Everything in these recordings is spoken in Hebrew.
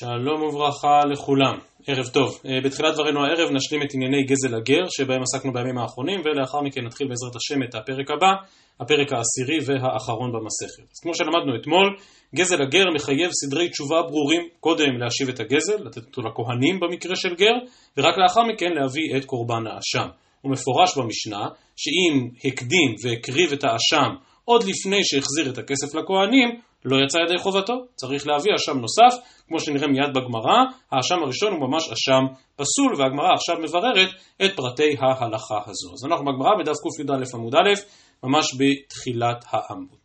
שלום וברכה לכולם, ערב טוב. אה, בתחילת דברינו הערב נשלים את ענייני גזל הגר שבהם עסקנו בימים האחרונים ולאחר מכן נתחיל בעזרת השם את הפרק הבא, הפרק העשירי והאחרון במסכת. אז כמו שלמדנו אתמול, גזל הגר מחייב סדרי תשובה ברורים, קודם להשיב את הגזל, לתת אותו לכהנים במקרה של גר, ורק לאחר מכן להביא את קורבן האשם. הוא מפורש במשנה שאם הקדים והקריב את האשם עוד לפני שהחזיר את הכסף לכהנים, לא יצא ידי חובתו, צריך להביא אשם נוסף, כמו שנראה מיד בגמרא, האשם הראשון הוא ממש אשם פסול, והגמרא עכשיו מבררת את פרטי ההלכה הזו. אז אנחנו בגמרא בדף קי"א עמוד א', ממש בתחילת העמוד.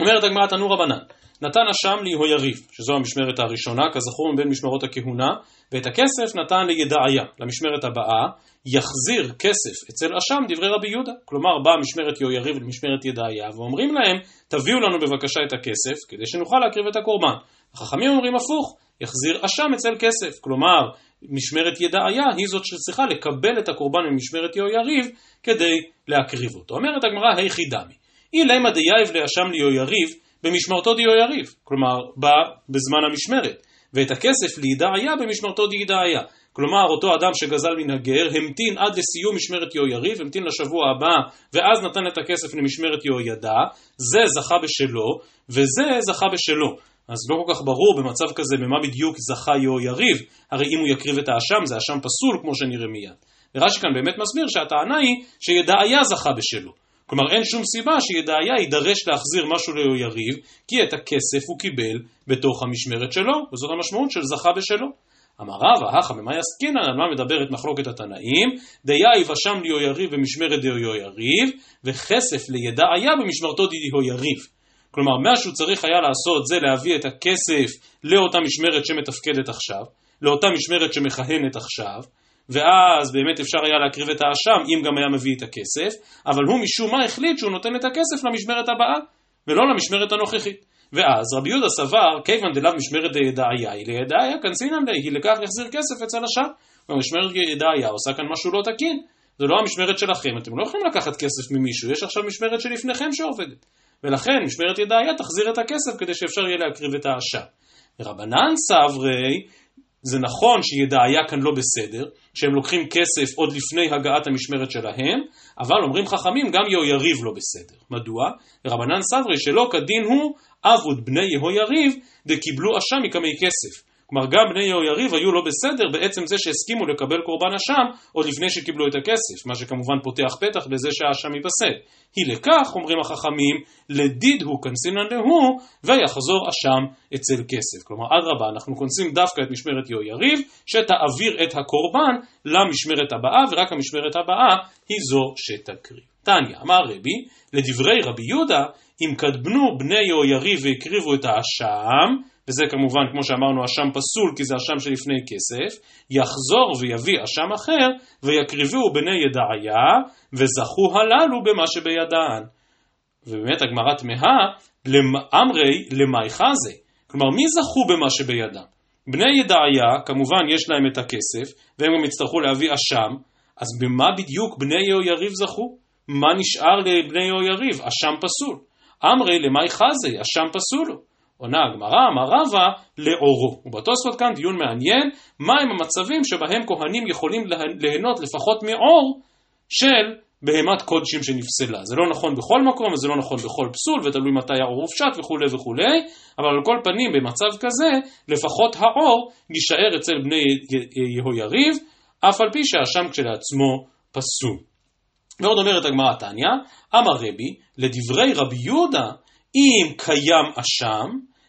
אומרת הגמרא תנו רבנן, נתן אשם ליהויריב, שזו המשמרת הראשונה, כזכור מבין משמרות הכהונה, ואת הכסף נתן לידעיה, למשמרת הבאה, יחזיר כסף אצל אשם דברי רבי יהודה. כלומר, באה משמרת יהויריב למשמרת ידעיה, ואומרים להם, תביאו לנו בבקשה את הכסף, כדי שנוכל להקריב את הקורבן. החכמים אומרים הפוך, יחזיר אשם אצל כסף. כלומר, משמרת ידעיה היא זאת שצריכה לקבל את הקורבן ממשמרת יהויריב כדי להקריב אותו. אומרת הגמרא, היכי דמי. אילמה דייב לאשם ליהויריב, במשמרתו דיו יריב, כלומר בא בזמן המשמרת, ואת הכסף לידעיה במשמרתו דידעיה. כלומר, אותו אדם שגזל מן הגר, המתין עד לסיום משמרת יהויריב, המתין לשבוע הבא, ואז נתן את הכסף למשמרת יהוידע, זה זכה בשלו, וזה זכה בשלו. אז לא כל כך ברור במצב כזה במה בדיוק זכה יהויריב, הרי אם הוא יקריב את האשם, זה אשם פסול, כמו שנראה מיד. ורש"י כאן באמת מסביר שהטענה היא שידעיה זכה בשלו. כלומר אין שום סיבה שידעיה יידרש להחזיר משהו ליריב, כי את הכסף הוא קיבל בתוך המשמרת שלו, וזאת המשמעות של זכה בשלו. אמר רבא, הכא במאי עסקינן, על מה מדברת מחלוקת התנאים? דייב אשם ליהו יריב במשמרת דיהו יריב, וכסף לידעיה במשמרתו דיהו יריב. כלומר, מה שהוא צריך היה לעשות זה להביא את הכסף לאותה משמרת שמתפקדת עכשיו, לאותה משמרת שמכהנת עכשיו, ואז באמת אפשר היה להקריב את האשם אם גם היה מביא את הכסף, אבל הוא משום מה החליט שהוא נותן את הכסף למשמרת הבאה, ולא למשמרת הנוכחית. ואז רבי יהודה סבר, כיוון דלאו משמרת דידעיה היא לידעיה, כנסינן לה, היא לכך יחזיר כסף אצל השם. ומשמרת ידעיה עושה כאן משהו לא תקין. זה לא המשמרת שלכם, אתם לא יכולים לקחת כסף ממישהו, יש עכשיו משמרת שלפניכם שעובדת. ולכן משמרת ידעיה תחזיר את הכסף כדי שאפשר יהיה להקריב את האשם. ורבנן סברי, זה נכון שידעיה כאן לא בסדר, שהם לוקחים כסף עוד לפני הגעת המשמרת שלהם, אבל אומרים חכמים גם יהויריב לא בסדר. מדוע? רבנן סברי שלא כדין הוא אבוד בני יהויריב דקיבלו אשם מקמי כסף. כלומר גם בני יהויריב היו לא בסדר בעצם זה שהסכימו לקבל קורבן אשם עוד לפני שקיבלו את הכסף, מה שכמובן פותח פתח בזה שהאשם ייפסל. היא לכך, אומרים החכמים, לדיד הוא כנסינן להו, ויחזור אשם אצל כסף. כלומר, אדרבה, אנחנו כונסים דווקא את משמרת יהויריב, שתעביר את הקורבן למשמרת הבאה, ורק המשמרת הבאה היא זו שתקריב. תניא, אמר רבי, לדברי רבי יהודה, אם קדבנו בני יהויריב והקריבו את האשם, וזה כמובן, כמו שאמרנו, אשם פסול, כי זה אשם שלפני כסף, יחזור ויביא אשם אחר, ויקריבו בני ידעיה, וזכו הללו במה שבידען. ובאמת הגמרא תמהה, אמרי למאי חזה. כלומר, מי זכו במה שבידם? בני ידעיה, כמובן יש להם את הכסף, והם גם יצטרכו להביא אשם, אז במה בדיוק בני יהויריב זכו? מה נשאר לבני יהויריב? אשם פסול. אמרי למאי חזה, אשם פסולו. עונה הגמרא, אמר רבא, לאורו. ובתוספות כאן דיון מעניין, מהם המצבים שבהם כהנים יכולים ליהנות לפחות מאור של בהמת קודשים שנפסלה. זה לא נכון בכל מקום וזה לא נכון בכל פסול ותלוי מתי האור הופשט וכולי וכולי, אבל על כל פנים במצב כזה לפחות האור יישאר אצל בני יהויריב, אף על פי שהאשם כשלעצמו פסול. ועוד אומרת הגמרא תניא, אמר רבי, לדברי רבי יהודה אם קיים אשם,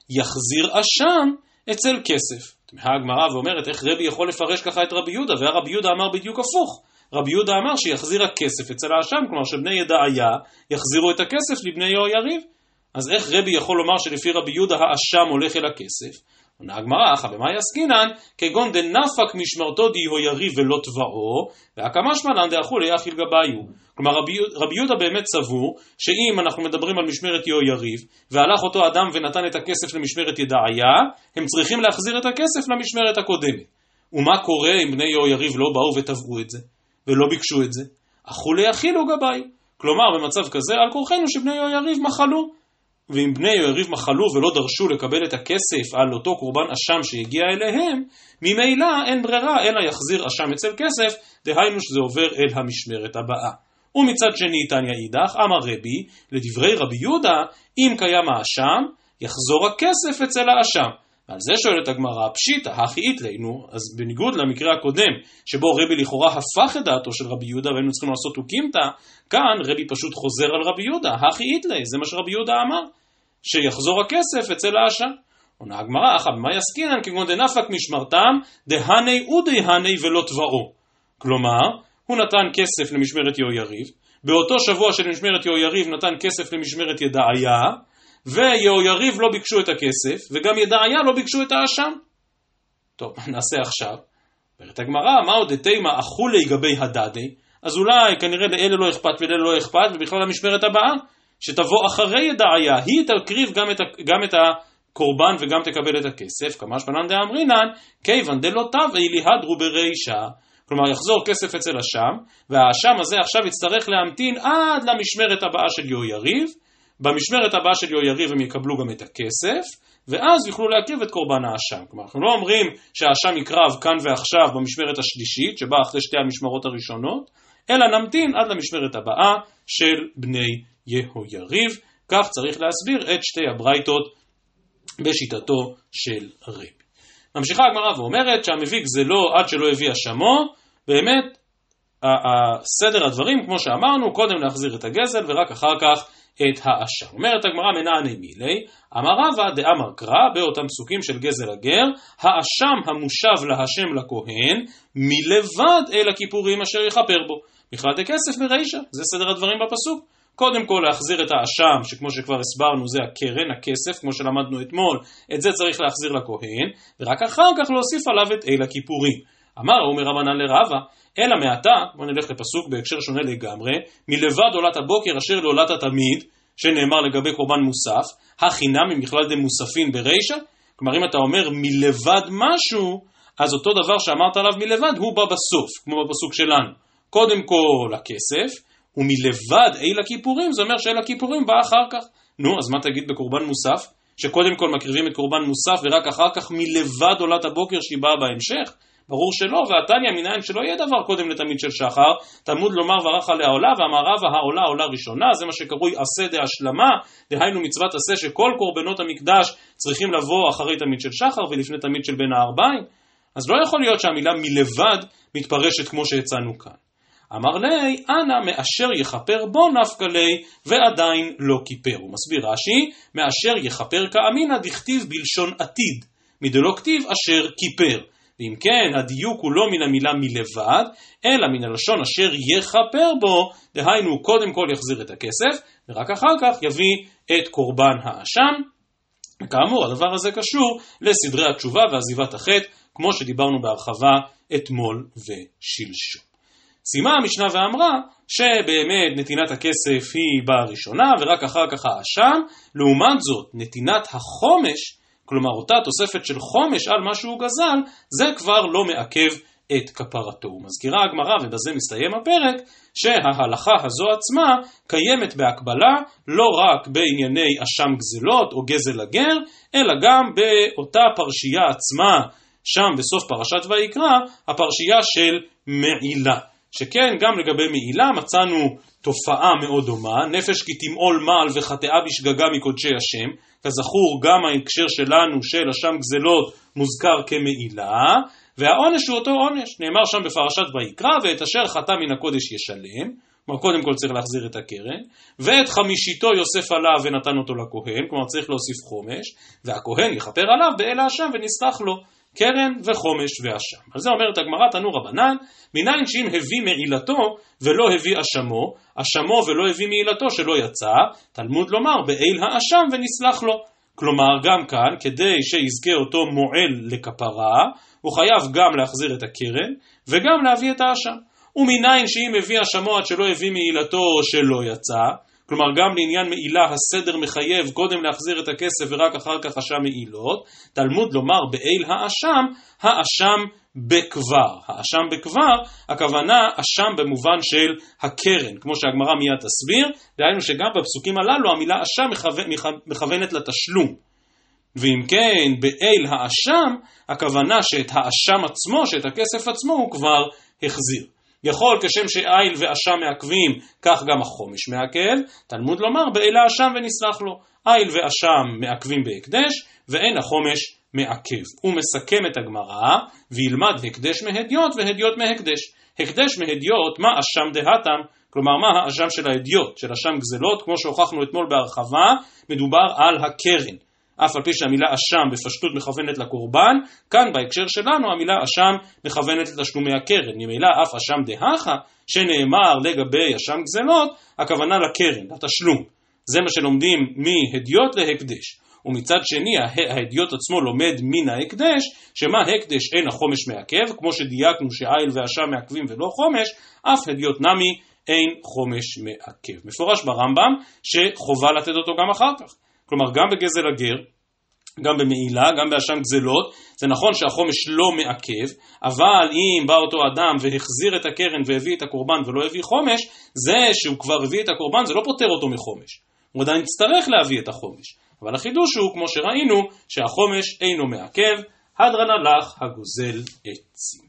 יחזיר אשם אצל כסף. תמהה הגמרא ואומרת איך רבי יכול לפרש ככה את רבי יהודה, והרבי יהודה אמר בדיוק הפוך. רבי יהודה אמר שיחזיר הכסף אצל האשם, כלומר שבני ידעיה יחזירו את הכסף לבני יהויריב. אז איך רבי יכול לומר שלפי רבי יהודה האשם הולך אל הכסף? עונה הגמרא, אחא במאי עסקינן, כגון דנפק משמרתו דיהו יריב ולא תבעו, והקמה שמלן דאכו ליחיל גביו. כלומר רבי, רבי יהודה באמת סבור, שאם אנחנו מדברים על משמרת יהו יריב, והלך אותו אדם ונתן את הכסף למשמרת ידעיה, הם צריכים להחזיר את הכסף למשמרת הקודמת. ומה קורה אם בני יהו יריב לא באו ותבעו את זה, ולא ביקשו את זה? אכו ליחילו גביו. כלומר, במצב כזה, על כורחנו שבני יהו יריב מחלו. ואם בני יריב מחלו ולא דרשו לקבל את הכסף על אותו קורבן אשם שהגיע אליהם, ממילא אין ברירה אלא יחזיר אשם אצל כסף, דהיינו שזה עובר אל המשמרת הבאה. ומצד שני תניא אידך, אמר רבי, לדברי רבי יהודה, אם קיים האשם, יחזור הכסף אצל האשם. ועל זה שואלת הגמרא, פשיטא, הכי איתלינו, אז בניגוד למקרה הקודם, שבו רבי לכאורה הפך את דעתו של רבי יהודה והיינו צריכים לעשות אוקימתא, כאן רבי פשוט חוזר על רבי יהודה, הכי איתלי, זה מה שרבי יהודה אמר, שיחזור הכסף אצל האשם. עונה הגמרא, אחא במאי עסקינן כגון דנפק משמרתם, דהני ודהני ולא תבעו. כלומר, הוא נתן כסף למשמרת יהויריב, באותו שבוע של משמרת יהויריב נתן כסף למשמרת ידעיה, ויהויריב לא ביקשו את הכסף, וגם ידעיה לא ביקשו את האשם. טוב, מה נעשה עכשיו? אומרת הגמרא, מה עוד דתימה אכולי גבי הדדי? אז אולי כנראה לאלה לא אכפת ולאלה לא אכפת, ובכלל המשמרת הבאה, שתבוא אחרי ידעיה, היא תקריב גם את, גם את הקורבן וגם תקבל את הכסף, כמה שפנן דאמרינן, כיוון דלא תבעי ליהדרו ברישא. כלומר יחזור כסף אצל השם, והאשם הזה עכשיו יצטרך להמתין עד למשמרת הבאה של יהויריב, במשמרת הבאה של יהויריב הם יקבלו גם את הכסף, ואז יוכלו להקריב את קורבן האשם. כלומר, אנחנו לא אומרים שהאשם יקרב כאן ועכשיו במשמרת השלישית, שבאה אחרי שתי המשמרות הראשונות, אלא נמתין עד למשמרת הבאה של בני יהויריב. כך צריך להסביר את שתי הברייתות בשיטתו של רבי. ממשיכה הגמרא ואומרת שהמביא גזלו עד שלא הביא אשמו, באמת סדר הדברים, כמו שאמרנו, קודם להחזיר את הגזל ורק אחר כך את האשם. אומרת הגמרא מנעני מילי, אמר רבא דאמר קרא באותם פסוקים של גזל הגר, האשם המושב להשם לכהן, מלבד אל הכיפורים אשר יכפר בו. בכלל דכסף ברישא, זה סדר הדברים בפסוק. קודם כל להחזיר את האשם, שכמו שכבר הסברנו זה הקרן, הכסף, כמו שלמדנו אתמול, את זה צריך להחזיר לכהן, ורק אחר כך להוסיף עליו את אל הכיפורים. אמר אומר רבנן לרבה, אלא מעתה, בוא נלך לפסוק בהקשר שונה לגמרי, מלבד עולת הבוקר אשר לעולת התמיד, שנאמר לגבי קורבן מוסף, החינם אם בכלל דמוספין ברישא, כלומר אם אתה אומר מלבד משהו, אז אותו דבר שאמרת עליו מלבד הוא בא בסוף, כמו בפסוק שלנו. קודם כל הכסף, ומלבד אל הכיפורים, זה אומר שאל הכיפורים בא אחר כך. נו, אז מה תגיד בקורבן מוסף? שקודם כל מקריבים את קורבן מוסף ורק אחר כך מלבד עולת הבוקר שהיא באה בהמשך? ברור שלא, ועתניא מנין שלא יהיה דבר קודם לתמיד של שחר, תלמוד לומר ורח עליה עולה, ואמרה העולה עולה ראשונה, זה מה שקרוי עשה דהשלמה, דהיינו מצוות עשה שכל קורבנות המקדש צריכים לבוא אחרי תמיד של שחר ולפני תמיד של בין הערביים, אז לא יכול להיות שהמילה מלבד מתפרשת כמו שהצענו כאן. אמר לי, אנא מאשר יכפר בו נפקא לי, ועדיין לא כיפר. הוא מסביר רש"י, מאשר יכפר כאמינא דכתיב בלשון עתיד, מדלא כתיב אשר כיפר. ואם כן, הדיוק הוא לא מן המילה מלבד, אלא מן הלשון אשר יכפר בו, דהיינו קודם כל יחזיר את הכסף, ורק אחר כך יביא את קורבן האשם. כאמור, הדבר הזה קשור לסדרי התשובה ועזיבת החטא, כמו שדיברנו בהרחבה אתמול ושלשום. סיימה המשנה ואמרה שבאמת נתינת הכסף היא בראשונה ורק אחר כך האשם, לעומת זאת נתינת החומש כלומר אותה תוספת של חומש על מה שהוא גזל, זה כבר לא מעכב את כפרתו. מזכירה הגמרא, ובזה מסתיים הפרק, שההלכה הזו עצמה קיימת בהקבלה לא רק בענייני אשם גזלות או גזל הגר, אלא גם באותה פרשייה עצמה, שם בסוף פרשת ויקרא, הפרשייה של מעילה. שכן גם לגבי מעילה מצאנו תופעה מאוד דומה, נפש כי תמעול מעל וחטאה בשגגה מקודשי השם, כזכור גם ההקשר שלנו של אשם גזלות מוזכר כמעילה, והעונש הוא אותו עונש, נאמר שם בפרשת ויקרא, ואת אשר חטא מן הקודש ישלם, כלומר קודם כל צריך להחזיר את הקרן, ואת חמישיתו יוסף עליו ונתן אותו לכהן, כלומר צריך להוסיף חומש, והכהן יכפר עליו באל האשם ונסלח לו. קרן וחומש ואשם. על זה אומרת הגמרא תנו רבנן, מניין שאם הביא מעילתו ולא הביא אשמו, אשמו ולא הביא מעילתו שלא יצא, תלמוד לומר באיל האשם ונסלח לו. כלומר גם כאן, כדי שיזכה אותו מועל לכפרה, הוא חייב גם להחזיר את הקרן וגם להביא את האשם. ומניין שאם הביא אשמו עד שלא הביא מעילתו שלא יצא, כלומר גם לעניין מעילה הסדר מחייב קודם להחזיר את הכסף ורק אחר כך אשם מעילות, תלמוד לומר באיל האשם, האשם בכבר. האשם בכבר, הכוונה אשם במובן של הקרן, כמו שהגמרא מיד תסביר, דהיינו שגם בפסוקים הללו המילה אשם מכוונת לתשלום. ואם כן, באל האשם, הכוונה שאת האשם עצמו, שאת הכסף עצמו, הוא כבר החזיר. יכול כשם שאיל ואשם מעכבים, כך גם החומש מעכל, תלמוד לומר באל האשם ונסלח לו. איל ואשם מעכבים בהקדש, ואין החומש מעכב. הוא מסכם את הגמרא, וילמד הקדש מהדיוט והדיוט מהקדש. הקדש מהדיוט, מה אשם דהתם? כלומר, מה האשם של ההדיוט, של אשם גזלות, כמו שהוכחנו אתמול בהרחבה, מדובר על הקרן. אף על פי שהמילה אשם בפשטות מכוונת לקורבן, כאן בהקשר שלנו המילה אשם מכוונת לתשלומי הקרן. ממילא אף אשם דהכה, שנאמר לגבי אשם גזלות, הכוונה לקרן, לתשלום. זה מה שלומדים מהדיוט להקדש. ומצד שני ההדיוט עצמו לומד מן ההקדש, שמה הקדש אין החומש מעכב, כמו שדייקנו שאיל ואשם מעכבים ולא חומש, אף הדיוט נמי אין חומש מעכב. מפורש ברמב"ם שחובה לתת אותו גם אחר כך. כלומר גם בגזל הגר, גם במעילה, גם באשם גזלות, זה נכון שהחומש לא מעכב, אבל אם בא אותו אדם והחזיר את הקרן והביא את הקורבן ולא הביא חומש, זה שהוא כבר הביא את הקורבן זה לא פוטר אותו מחומש. הוא עדיין יצטרך להביא את החומש. אבל החידוש הוא, כמו שראינו, שהחומש אינו מעכב, הדרנה לך הגוזל עצים.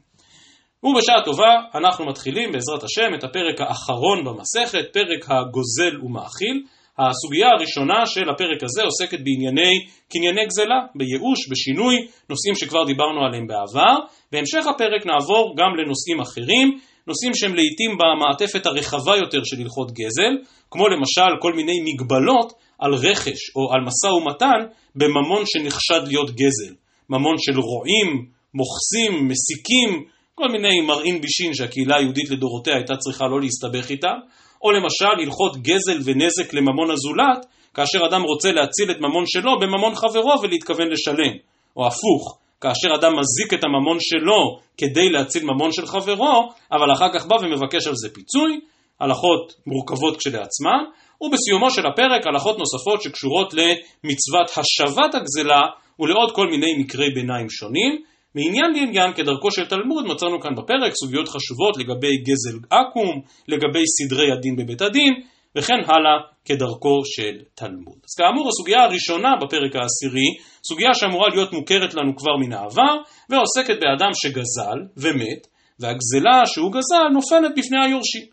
ובשעה טובה אנחנו מתחילים בעזרת השם את הפרק האחרון במסכת, פרק הגוזל ומאכיל. הסוגיה הראשונה של הפרק הזה עוסקת בענייני קנייני גזלה, בייאוש, בשינוי, נושאים שכבר דיברנו עליהם בעבר. בהמשך הפרק נעבור גם לנושאים אחרים, נושאים שהם לעיתים במעטפת הרחבה יותר של הלכות גזל, כמו למשל כל מיני מגבלות על רכש או על משא ומתן בממון שנחשד להיות גזל. ממון של רועים, מוכסים, מסיקים, כל מיני מרעין בישין שהקהילה היהודית לדורותיה הייתה צריכה לא להסתבך איתם, או למשל הלכות גזל ונזק לממון הזולת, כאשר אדם רוצה להציל את ממון שלו בממון חברו ולהתכוון לשלם, או הפוך, כאשר אדם מזיק את הממון שלו כדי להציל ממון של חברו, אבל אחר כך בא ומבקש על זה פיצוי, הלכות מורכבות כשלעצמן, ובסיומו של הפרק הלכות נוספות שקשורות למצוות השבת הגזלה ולעוד כל מיני מקרי ביניים שונים. מעניין לעניין כדרכו של תלמוד מצאנו כאן בפרק סוגיות חשובות לגבי גזל עכו"ם, לגבי סדרי הדין בבית הדין, וכן הלאה כדרכו של תלמוד. אז כאמור הסוגיה הראשונה בפרק העשירי, סוגיה שאמורה להיות מוכרת לנו כבר מן העבר, ועוסקת באדם שגזל ומת, והגזלה שהוא גזל נופלת בפני היורשים.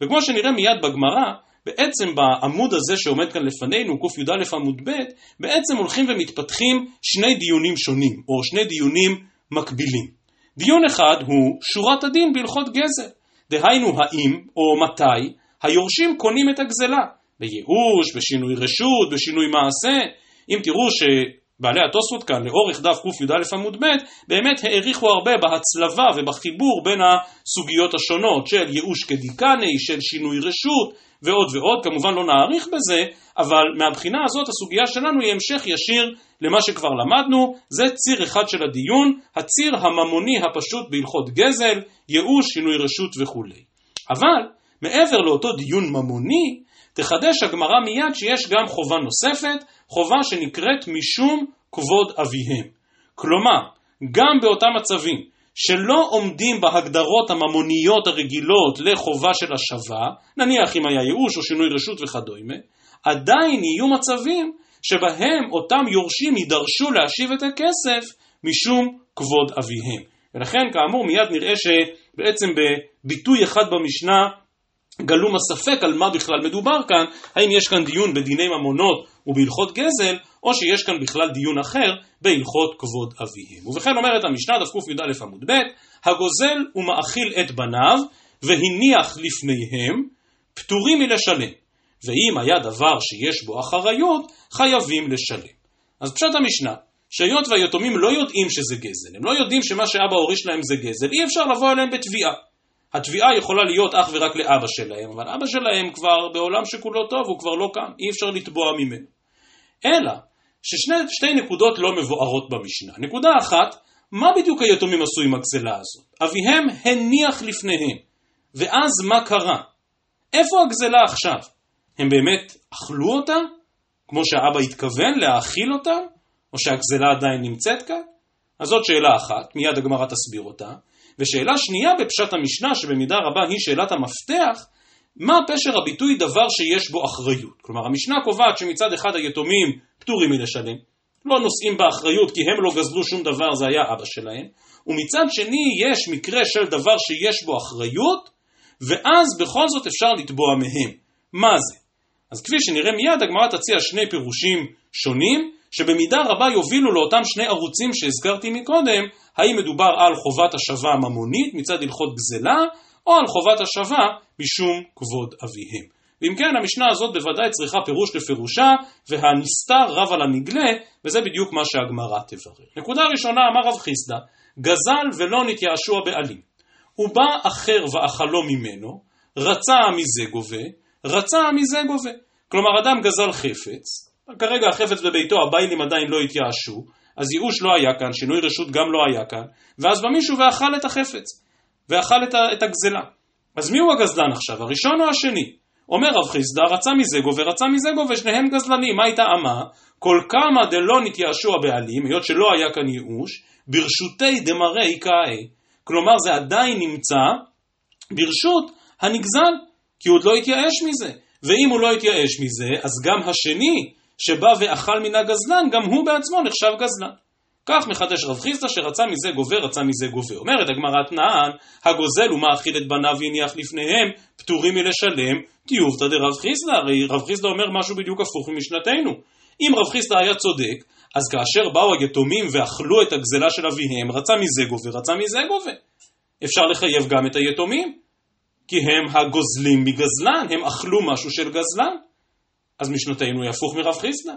וכמו שנראה מיד בגמרא, בעצם בעמוד הזה שעומד כאן לפנינו, קי"א עמוד ב', בעצם הולכים ומתפתחים שני דיונים שונים, או שני דיונים מקבילים. דיון אחד הוא שורת הדין בהלכות גזל, דהיינו האם או מתי היורשים קונים את הגזלה, בייאוש, בשינוי רשות, בשינוי מעשה. אם תראו ש... בעלי התוספות כאן, לאורך דף קי"א עמוד ב', באמת העריכו הרבה בהצלבה ובחיבור בין הסוגיות השונות של ייאוש כדיקני, של שינוי רשות ועוד ועוד, כמובן לא נאריך בזה, אבל מהבחינה הזאת הסוגיה שלנו היא המשך ישיר למה שכבר למדנו, זה ציר אחד של הדיון, הציר הממוני הפשוט בהלכות גזל, ייאוש, שינוי רשות וכולי. אבל מעבר לאותו דיון ממוני, תחדש הגמרא מיד שיש גם חובה נוספת, חובה שנקראת משום כבוד אביהם. כלומר, גם באותם מצבים שלא עומדים בהגדרות הממוניות הרגילות לחובה של השבה, נניח אם היה ייאוש או שינוי רשות וכדומה, עדיין יהיו מצבים שבהם אותם יורשים יידרשו להשיב את הכסף משום כבוד אביהם. ולכן כאמור מיד נראה שבעצם בביטוי אחד במשנה גלום הספק על מה בכלל מדובר כאן, האם יש כאן דיון בדיני ממונות ובהלכות גזל, או שיש כאן בכלל דיון אחר בהלכות כבוד אביהם. ובכן אומרת המשנה, דף קי"א עמוד ב', הגוזל ומאכיל את בניו, והניח לפניהם, פטורים מלשלם. ואם היה דבר שיש בו אחריות, חייבים לשלם. אז פשט המשנה, שהיות והיתומים לא יודעים שזה גזל, הם לא יודעים שמה שאבא הוריש להם זה גזל, אי אפשר לבוא אליהם בתביעה. התביעה יכולה להיות אך ורק לאבא שלהם, אבל אבא שלהם כבר בעולם שכולו טוב, הוא כבר לא כאן, אי אפשר לתבוע ממנו. אלא ששתי נקודות לא מבוארות במשנה. נקודה אחת, מה בדיוק היתומים עשו עם הגזלה הזאת? אביהם הניח לפניהם, ואז מה קרה? איפה הגזלה עכשיו? הם באמת אכלו אותה? כמו שהאבא התכוון להאכיל אותה? או שהגזלה עדיין נמצאת כאן? אז זאת שאלה אחת, מיד הגמרא תסביר אותה. ושאלה שנייה בפשט המשנה, שבמידה רבה היא שאלת המפתח, מה פשר הביטוי דבר שיש בו אחריות? כלומר, המשנה קובעת שמצד אחד היתומים פטורים מלשלם, לא נושאים באחריות כי הם לא גזלו שום דבר, זה היה אבא שלהם, ומצד שני יש מקרה של דבר שיש בו אחריות, ואז בכל זאת אפשר לתבוע מהם. מה זה? אז כפי שנראה מיד, הגמרא תציע שני פירושים שונים, שבמידה רבה יובילו לאותם שני ערוצים שהזכרתי מקודם, האם מדובר על חובת השבה ממונית מצד הלכות גזלה, או על חובת השבה משום כבוד אביהם. ואם כן, המשנה הזאת בוודאי צריכה פירוש לפירושה, והנסתר רב על הנגלה, וזה בדיוק מה שהגמרא תברר. נקודה ראשונה, אמר רב חיסדא, גזל ולא נתייאשו הבעלים. הוא בא אחר ואכלו ממנו, רצה מזה גובה, רצה מזה גובה. כלומר, אדם גזל חפץ, כרגע החפץ בביתו, הביילים עדיין לא התייאשו, אז ייאוש לא היה כאן, שינוי רשות גם לא היה כאן, ואז בא מישהו ואכל את החפץ, ואכל את הגזלה. אז מי הוא הגזלן עכשיו, הראשון או השני? אומר רב חיסדא, רצה מזה גובה, רצה מזה גובה, שניהם גזלנים, מה הייתה אמה? כל כמה דלא נתייאשו הבעלים, היות שלא היה כאן ייאוש, ברשותי דמרי קאי. כלומר זה עדיין נמצא ברשות הנגזל, כי הוא עוד לא התייאש מזה. ואם הוא לא התייאש מזה, אז גם השני שבא ואכל מן הגזלן, גם הוא בעצמו נחשב גזלן. כך מחדש רב חיסדא שרצה מזה גובה, רצה מזה גובה. אומרת הגמרא תנען, הגוזל הוא מאכיל את בניו והניח לפניהם, פטורים מלשלם, טיובתא דרב חיסדא, הרי רב חיסדא אומר משהו בדיוק הפוך ממשנתנו. אם רב חיסדא היה צודק, אז כאשר באו היתומים ואכלו את הגזלה של אביהם, רצה מזה גובה, רצה מזה גובה. אפשר לחייב גם את היתומים, כי הם הגוזלים מגזלן, הם אכלו משהו של גזלן. אז משנתנו היא הפוך מרב חיסדא.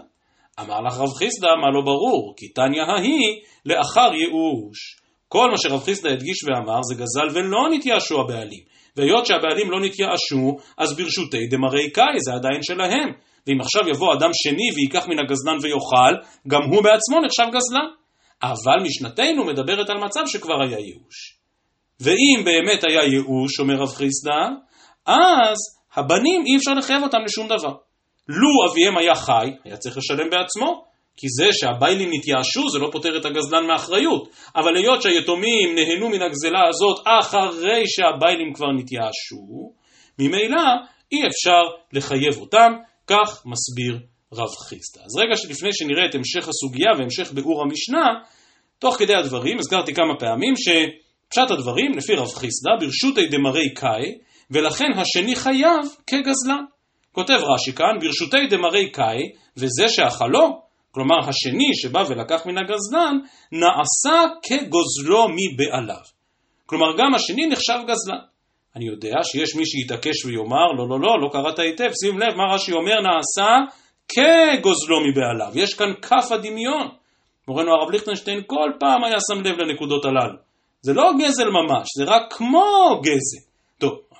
אמר לך רב חיסדא, מה לא ברור? כי תניא ההיא לאחר ייאוש. כל מה שרב חיסדא הדגיש ואמר זה גזל ולא נתייאשו הבעלים. והיות שהבעלים לא נתייאשו, אז ברשותי דמרי קאי, זה עדיין שלהם. ואם עכשיו יבוא אדם שני וייקח מן הגזלן ויאכל, גם הוא בעצמו נחשב גזלן. אבל משנתנו מדברת על מצב שכבר היה ייאוש. ואם באמת היה ייאוש, אומר רב חיסדא, אז הבנים אי אפשר לחייב אותם לשום דבר. לו אביהם היה חי, היה צריך לשלם בעצמו, כי זה שהביילים נתייאשו זה לא פותר את הגזלן מאחריות. אבל היות שהיתומים נהנו מן הגזלה הזאת אחרי שהביילים כבר נתייאשו, ממילא אי אפשר לחייב אותם, כך מסביר רב חיסטה. אז רגע שלפני שנראה את המשך הסוגיה והמשך ביאור המשנה, תוך כדי הדברים הזכרתי כמה פעמים שפשט הדברים, לפי רב חיסדא, ברשותי דמרי קאי, ולכן השני חייב כגזלן. כותב רש"י כאן, ברשותי דמרי קאי, וזה שאכלו, כלומר השני שבא ולקח מן הגזלן, נעשה כגוזלו מבעליו. כלומר גם השני נחשב גזלן. אני יודע שיש מי שיתעקש ויאמר, לא, לא, לא, לא קראת היטב, שים לב מה רש"י אומר, נעשה כגוזלו מבעליו. יש כאן כף הדמיון. מורנו הרב ליכטנשטיין כל פעם היה שם לב לנקודות הללו. זה לא גזל ממש, זה רק כמו גזל.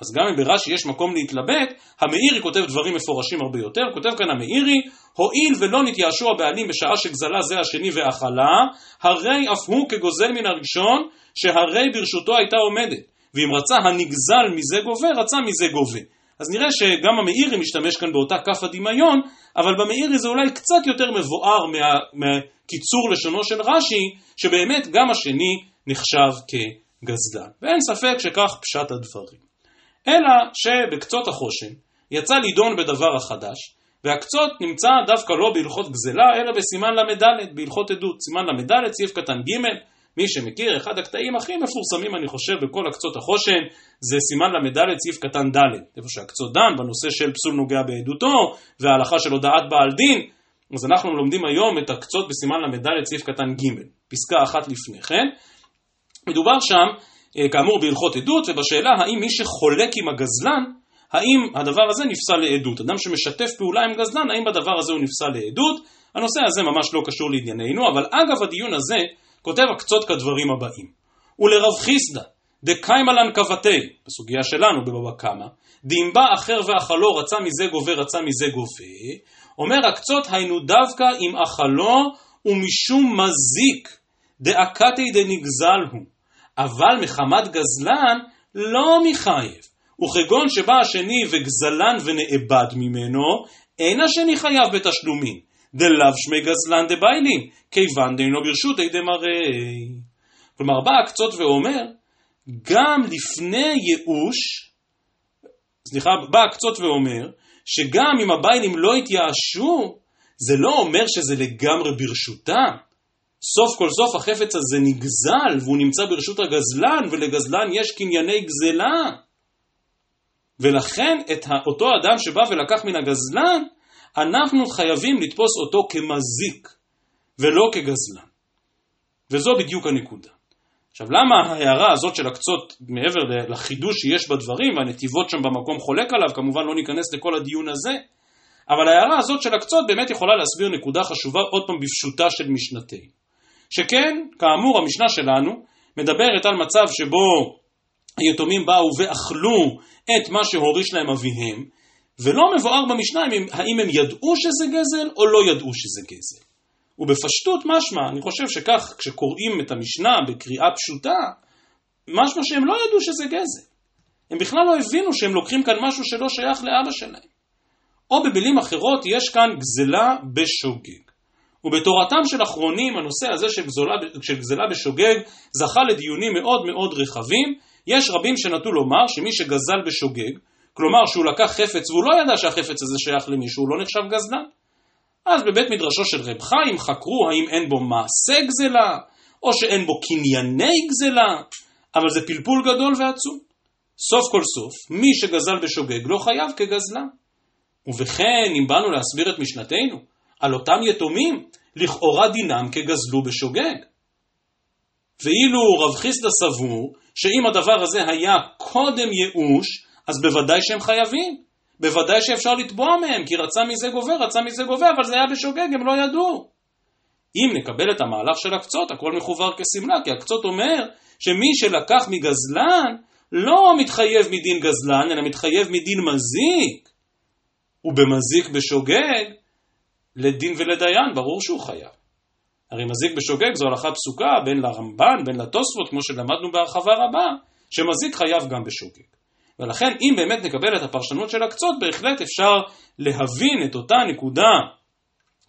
אז גם אם ברש"י יש מקום להתלבט, המאירי כותב דברים מפורשים הרבה יותר, כותב כאן המאירי, הואיל ולא נתייאשו הבעלים בשעה שגזלה זה השני ואכלה, הרי אף הוא כגוזל מן הראשון, שהרי ברשותו הייתה עומדת, ואם רצה הנגזל מזה גובה, רצה מזה גובה. אז נראה שגם המאירי משתמש כאן באותה כף הדמיון, אבל במאירי זה אולי קצת יותר מבואר מה, מהקיצור לשונו של רש"י, שבאמת גם השני נחשב כגזלן. ואין ספק שכך פשט הדברים. אלא שבקצות החושן יצא לידון בדבר החדש, והקצות נמצא דווקא לא בהלכות גזלה, אלא בסימן ל"ד, בהלכות עדות. סימן ל"ד, סעיף קטן ג', מי שמכיר, אחד הקטעים הכי מפורסמים, אני חושב, בכל הקצות החושן, זה סימן ל"ד, סעיף קטן ד', איפה שהקצות דן בנושא של פסול נוגע בעדותו, וההלכה של הודעת בעל דין, אז אנחנו לומדים היום את הקצות בסימן ל"ד, סעיף קטן ג', פסקה אחת לפני כן. מדובר שם כאמור בהלכות עדות, ובשאלה האם מי שחולק עם הגזלן, האם הדבר הזה נפסל לעדות. אדם שמשתף פעולה עם גזלן, האם בדבר הזה הוא נפסל לעדות? הנושא הזה ממש לא קשור לענייננו, אבל אגב הדיון הזה, כותב הקצות כדברים הבאים. ולרב חיסדא, דקיימלן קבתי, בסוגיה שלנו בבבא קמא, בא אחר ואכלו רצה מזה גובה רצה מזה גובה, אומר הקצות היינו דווקא אם אכלו ומשום מזיק דאקתי דנגזל הוא. אבל מחמת גזלן לא מחייב. וכגון שבא השני וגזלן ונאבד ממנו, אין השני חייב בתשלומים. דלאו שמי גזלן דביילים, כיוון דאינו ברשות אי דמראי. כלומר, בא הקצות ואומר, גם לפני ייאוש, סליחה, בא הקצות ואומר, שגם אם הביילים לא התייאשו, זה לא אומר שזה לגמרי ברשותם. סוף כל סוף החפץ הזה נגזל והוא נמצא ברשות הגזלן ולגזלן יש קנייני גזלה. ולכן את אותו אדם שבא ולקח מן הגזלן, אנחנו חייבים לתפוס אותו כמזיק ולא כגזלן. וזו בדיוק הנקודה. עכשיו למה ההערה הזאת של הקצות מעבר לחידוש שיש בדברים והנתיבות שם במקום חולק עליו, כמובן לא ניכנס לכל הדיון הזה, אבל ההערה הזאת של הקצות באמת יכולה להסביר נקודה חשובה עוד פעם בפשוטה של משנתנו. שכן, כאמור המשנה שלנו מדברת על מצב שבו היתומים באו ואכלו את מה שהוריש להם אביהם, ולא מבואר במשנה האם הם ידעו שזה גזל או לא ידעו שזה גזל. ובפשטות משמע, אני חושב שכך כשקוראים את המשנה בקריאה פשוטה, משמע שהם לא ידעו שזה גזל. הם בכלל לא הבינו שהם לוקחים כאן משהו שלא שייך לאבא שלהם. או במילים אחרות, יש כאן גזלה בשוגג. ובתורתם של אחרונים, הנושא הזה של גזלה, בשוגג זכה לדיונים מאוד מאוד רחבים. יש רבים שנטו לומר שמי שגזל בשוגג, כלומר שהוא לקח חפץ והוא לא ידע שהחפץ הזה שייך למישהו, הוא לא נחשב גזלן. אז בבית מדרשו של רב חיים חקרו האם אין בו מעשה גזלה, או שאין בו קנייני גזלה, אבל זה פלפול גדול ועצום. סוף כל סוף, מי שגזל בשוגג לא חייב כגזלן. ובכן, אם באנו להסביר את משנתנו על אותם יתומים, לכאורה דינם כגזלו בשוגג. ואילו רב חיסדא סבור שאם הדבר הזה היה קודם ייאוש, אז בוודאי שהם חייבים. בוודאי שאפשר לתבוע מהם, כי רצה מזה גובה, רצה מזה גובה, אבל זה היה בשוגג, הם לא ידעו. אם נקבל את המהלך של הקצות, הכל מחובר כשמלה, כי הקצות אומר שמי שלקח מגזלן, לא מתחייב מדין גזלן, אלא מתחייב מדין מזיק. ובמזיק בשוגג, לדין ולדיין, ברור שהוא חייב. הרי מזיק בשוגג זו הלכה פסוקה בין לרמב"ן, בין לתוספות, כמו שלמדנו בהרחבה רבה, שמזיק חייב גם בשוגג. ולכן אם באמת נקבל את הפרשנות של הקצות, בהחלט אפשר להבין את אותה נקודה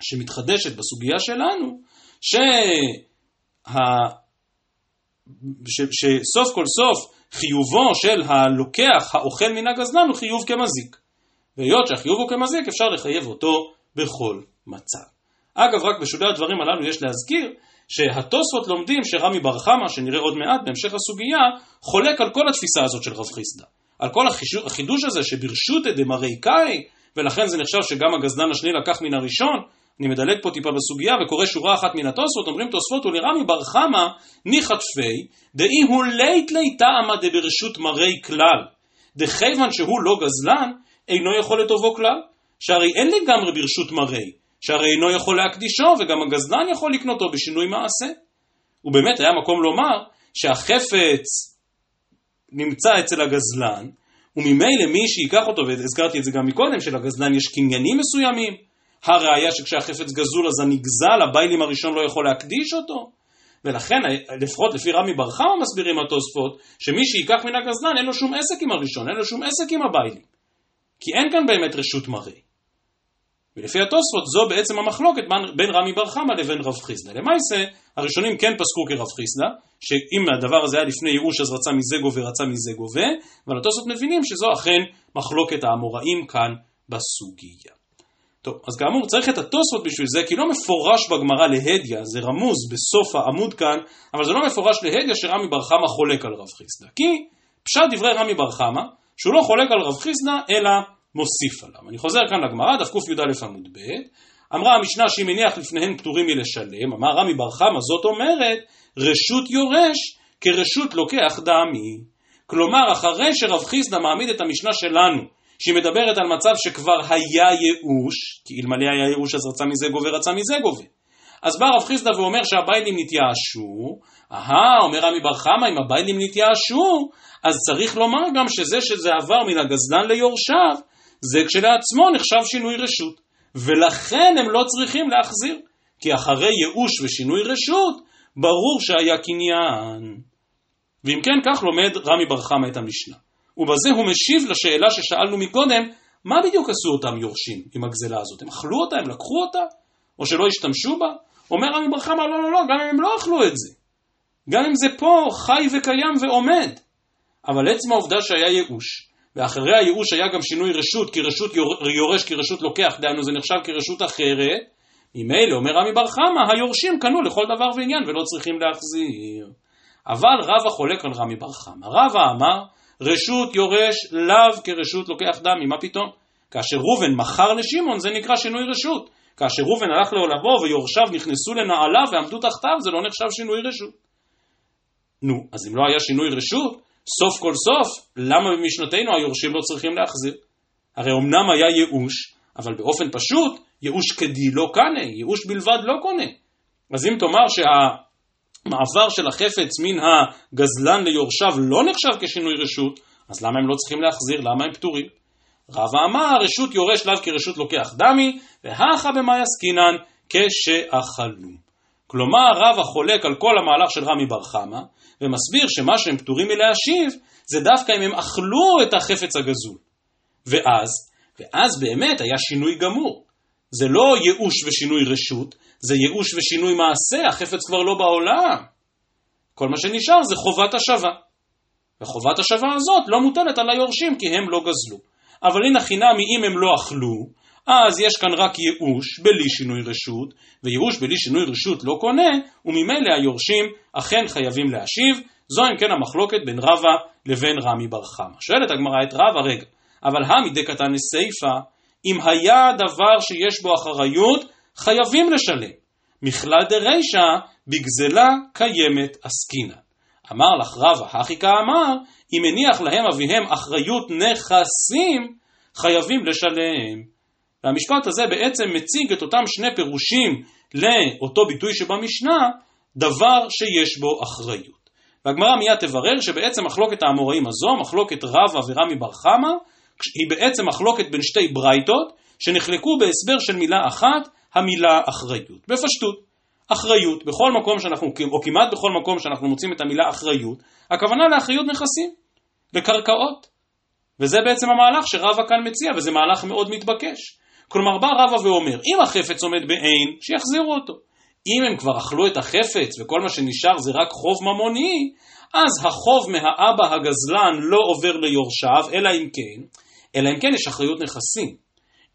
שמתחדשת בסוגיה שלנו, שה... ש... שסוף כל סוף חיובו של הלוקח האוכל מן הגזלן הוא חיוב כמזיק. והיות שהחיוב הוא כמזיק, אפשר לחייב אותו בכל מצב. אגב, רק בשולי הדברים הללו יש להזכיר שהתוספות לומדים שרמי בר חמא, שנראה עוד מעט בהמשך הסוגיה, חולק על כל התפיסה הזאת של רב חיסדא. על כל החידוש הזה שברשות דמרי קאי, ולכן זה נחשב שגם הגזלן השני לקח מן הראשון, אני מדלג פה טיפה בסוגיה וקורא שורה אחת מן התוספות, אומרים תוספות ולרמי בר חמא ניחא תפי, דאי הוא לית לית טעמא דברשות מרי כלל, דכיוון שהוא לא גזלן, אינו יכול לטובו כלל, שהרי אין לגמרי ברשות מרי, שהרי אינו יכול להקדישו וגם הגזלן יכול לקנותו בשינוי מעשה. ובאמת היה מקום לומר שהחפץ נמצא אצל הגזלן, וממילא מי שייקח אותו, והזכרתי את זה גם מקודם, שלגזלן יש קניינים מסוימים, הראיה שכשהחפץ גזול אז הנגזל, הביילים הראשון לא יכול להקדיש אותו, ולכן לפחות לפי רמי בר חמא מסבירים התוספות, שמי שייקח מן הגזלן אין לו שום עסק עם הראשון, אין לו שום עסק עם הביילים, כי אין כאן באמת רשות מראה. ולפי התוספות זו בעצם המחלוקת בין רמי בר חמא לבין רב חיסדא. למעשה, הראשונים כן פסקו כרב חיסדא, שאם הדבר הזה היה לפני ייאוש אז רצה מזה גובה, רצה מזה גובה, אבל התוספות מבינים שזו אכן מחלוקת האמוראים כאן בסוגיה. טוב, אז כאמור צריך את התוספות בשביל זה, כי לא מפורש בגמרא להדיא, זה רמוז בסוף העמוד כאן, אבל זה לא מפורש להדיא שרמי בר חמא חולק על רב חיסדא. כי פשט דברי רמי בר חמא, שהוא לא חולק על רב חיסדא, אלא מוסיף עליו. אני חוזר כאן לגמרא, דף קי"א עמוד ב', אמרה המשנה שהיא מניח לפניהן פטורים מלשלם, אמר רמי בר חמא, זאת אומרת, רשות יורש כרשות לוקח דמי. כלומר, אחרי שרב חיסדא מעמיד את המשנה שלנו, שהיא מדברת על מצב שכבר היה ייאוש, כי אלמלא היה ייאוש אז רצה מזה גובה, רצה מזה גובה. אז בא רב חיסדא ואומר שהביילים נתייאשו, אהה, אומר רמי בר חמא, אם הביילים נתייאשו, אז צריך לומר גם שזה שזה עבר מן הגזלן ליורשיו, זה כשלעצמו נחשב שינוי רשות, ולכן הם לא צריכים להחזיר, כי אחרי ייאוש ושינוי רשות, ברור שהיה קניין. ואם כן, כך לומד רמי בר חמא את המשנה. ובזה הוא משיב לשאלה ששאלנו מקודם, מה בדיוק עשו אותם יורשים עם הגזלה הזאת? הם אכלו אותה? הם לקחו אותה? או שלא השתמשו בה? אומר רבי בר חמא, לא, לא, לא, גם אם הם לא אכלו את זה. גם אם זה פה חי וקיים ועומד. אבל עצם העובדה שהיה ייאוש, ואחרי הייאוש היה גם שינוי רשות, כי רשות יורש כי רשות לוקח, דהיינו זה נחשב כרשות אחרת, ממילא, אומר רמי בר חמא, היורשים קנו לכל דבר ועניין ולא צריכים להחזיר. אבל רבא חולק על רמי בר חמא. רבא אמר, רשות יורש לאו כרשות לוקח דמי, מה פתאום? כאשר ראובן מכר לשמעון זה נקרא שינוי רשות. כאשר ראובן הלך לעולמו ויורשיו נכנסו לנעליו ועמדו תחתיו זה לא נחשב שינוי רשות. נו, אז אם לא היה שינוי רשות, סוף כל סוף, למה במשנתנו היורשים לא צריכים להחזיר? הרי אמנם היה ייאוש, אבל באופן פשוט, ייאוש כדי לא קנה, ייאוש בלבד לא קונה. אז אם תאמר שהמעבר של החפץ מן הגזלן ליורשיו לא נחשב כשינוי רשות, אז למה הם לא צריכים להחזיר? למה הם פטורים? רבא אמר, רשות יורש לאו כרשות לוקח דמי, והכה במאי עסקינן כשאכלו. כלומר, רבא חולק על כל המהלך של רמי בר חמא, ומסביר שמה שהם פטורים מלהשיב, זה דווקא אם הם אכלו את החפץ הגזול. ואז, ואז באמת היה שינוי גמור. זה לא ייאוש ושינוי רשות, זה ייאוש ושינוי מעשה, החפץ כבר לא בעולם. כל מה שנשאר זה חובת השבה. וחובת השבה הזאת לא מוטלת על היורשים כי הם לא גזלו. אבל הנה חינמי אם הם לא אכלו, אז יש כאן רק ייאוש בלי שינוי רשות, וייאוש בלי שינוי רשות לא קונה, וממילא היורשים אכן חייבים להשיב. זו אם כן המחלוקת בין רבא לבין רמי בר חמא. שואלת הגמרא את רבא, רגע, אבל המדי קטן לסיפא, אם היה דבר שיש בו אחריות, חייבים לשלם. מכלל דרישא, בגזלה קיימת עסקינן. אמר לך רבא, הכי כאמר, אם הניח להם אביהם אחריות נכסים, חייבים לשלם. והמשפט הזה בעצם מציג את אותם שני פירושים לאותו ביטוי שבמשנה, דבר שיש בו אחריות. והגמרא מיד תברר שבעצם מחלוקת האמוראים הזו, מחלוקת רבא ורמי בר חמא, היא בעצם מחלוקת בין שתי ברייתות שנחלקו בהסבר של מילה אחת, המילה אחריות. בפשטות, אחריות, בכל מקום שאנחנו, או כמעט בכל מקום שאנחנו מוצאים את המילה אחריות, הכוונה לאחריות נכסים, לקרקעות. וזה בעצם המהלך שרבא כאן מציע, וזה מהלך מאוד מתבקש. כלומר בא רבא ואומר, אם החפץ עומד בעין, שיחזירו אותו. אם הם כבר אכלו את החפץ וכל מה שנשאר זה רק חוב ממוני, אז החוב מהאבא הגזלן לא עובר ליורשיו, אלא אם כן, אלא אם כן יש אחריות נכסים.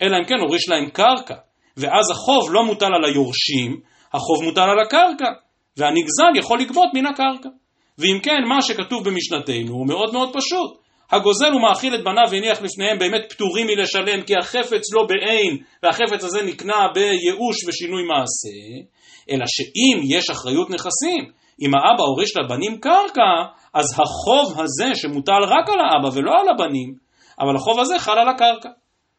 אלא אם כן הוריש להם קרקע, ואז החוב לא מוטל על היורשים, החוב מוטל על הקרקע, והנגזל יכול לגבות מן הקרקע. ואם כן, מה שכתוב במשנתנו הוא מאוד מאוד פשוט. הגוזל ומאכיל את בניו והניח לפניהם באמת פטורים מלשלם כי החפץ לא בעין והחפץ הזה נקנה בייאוש ושינוי מעשה, אלא שאם יש אחריות נכסים, אם האבא הוריש לבנים קרקע, אז החוב הזה שמוטל רק על האבא ולא על הבנים, אבל החוב הזה חל על הקרקע.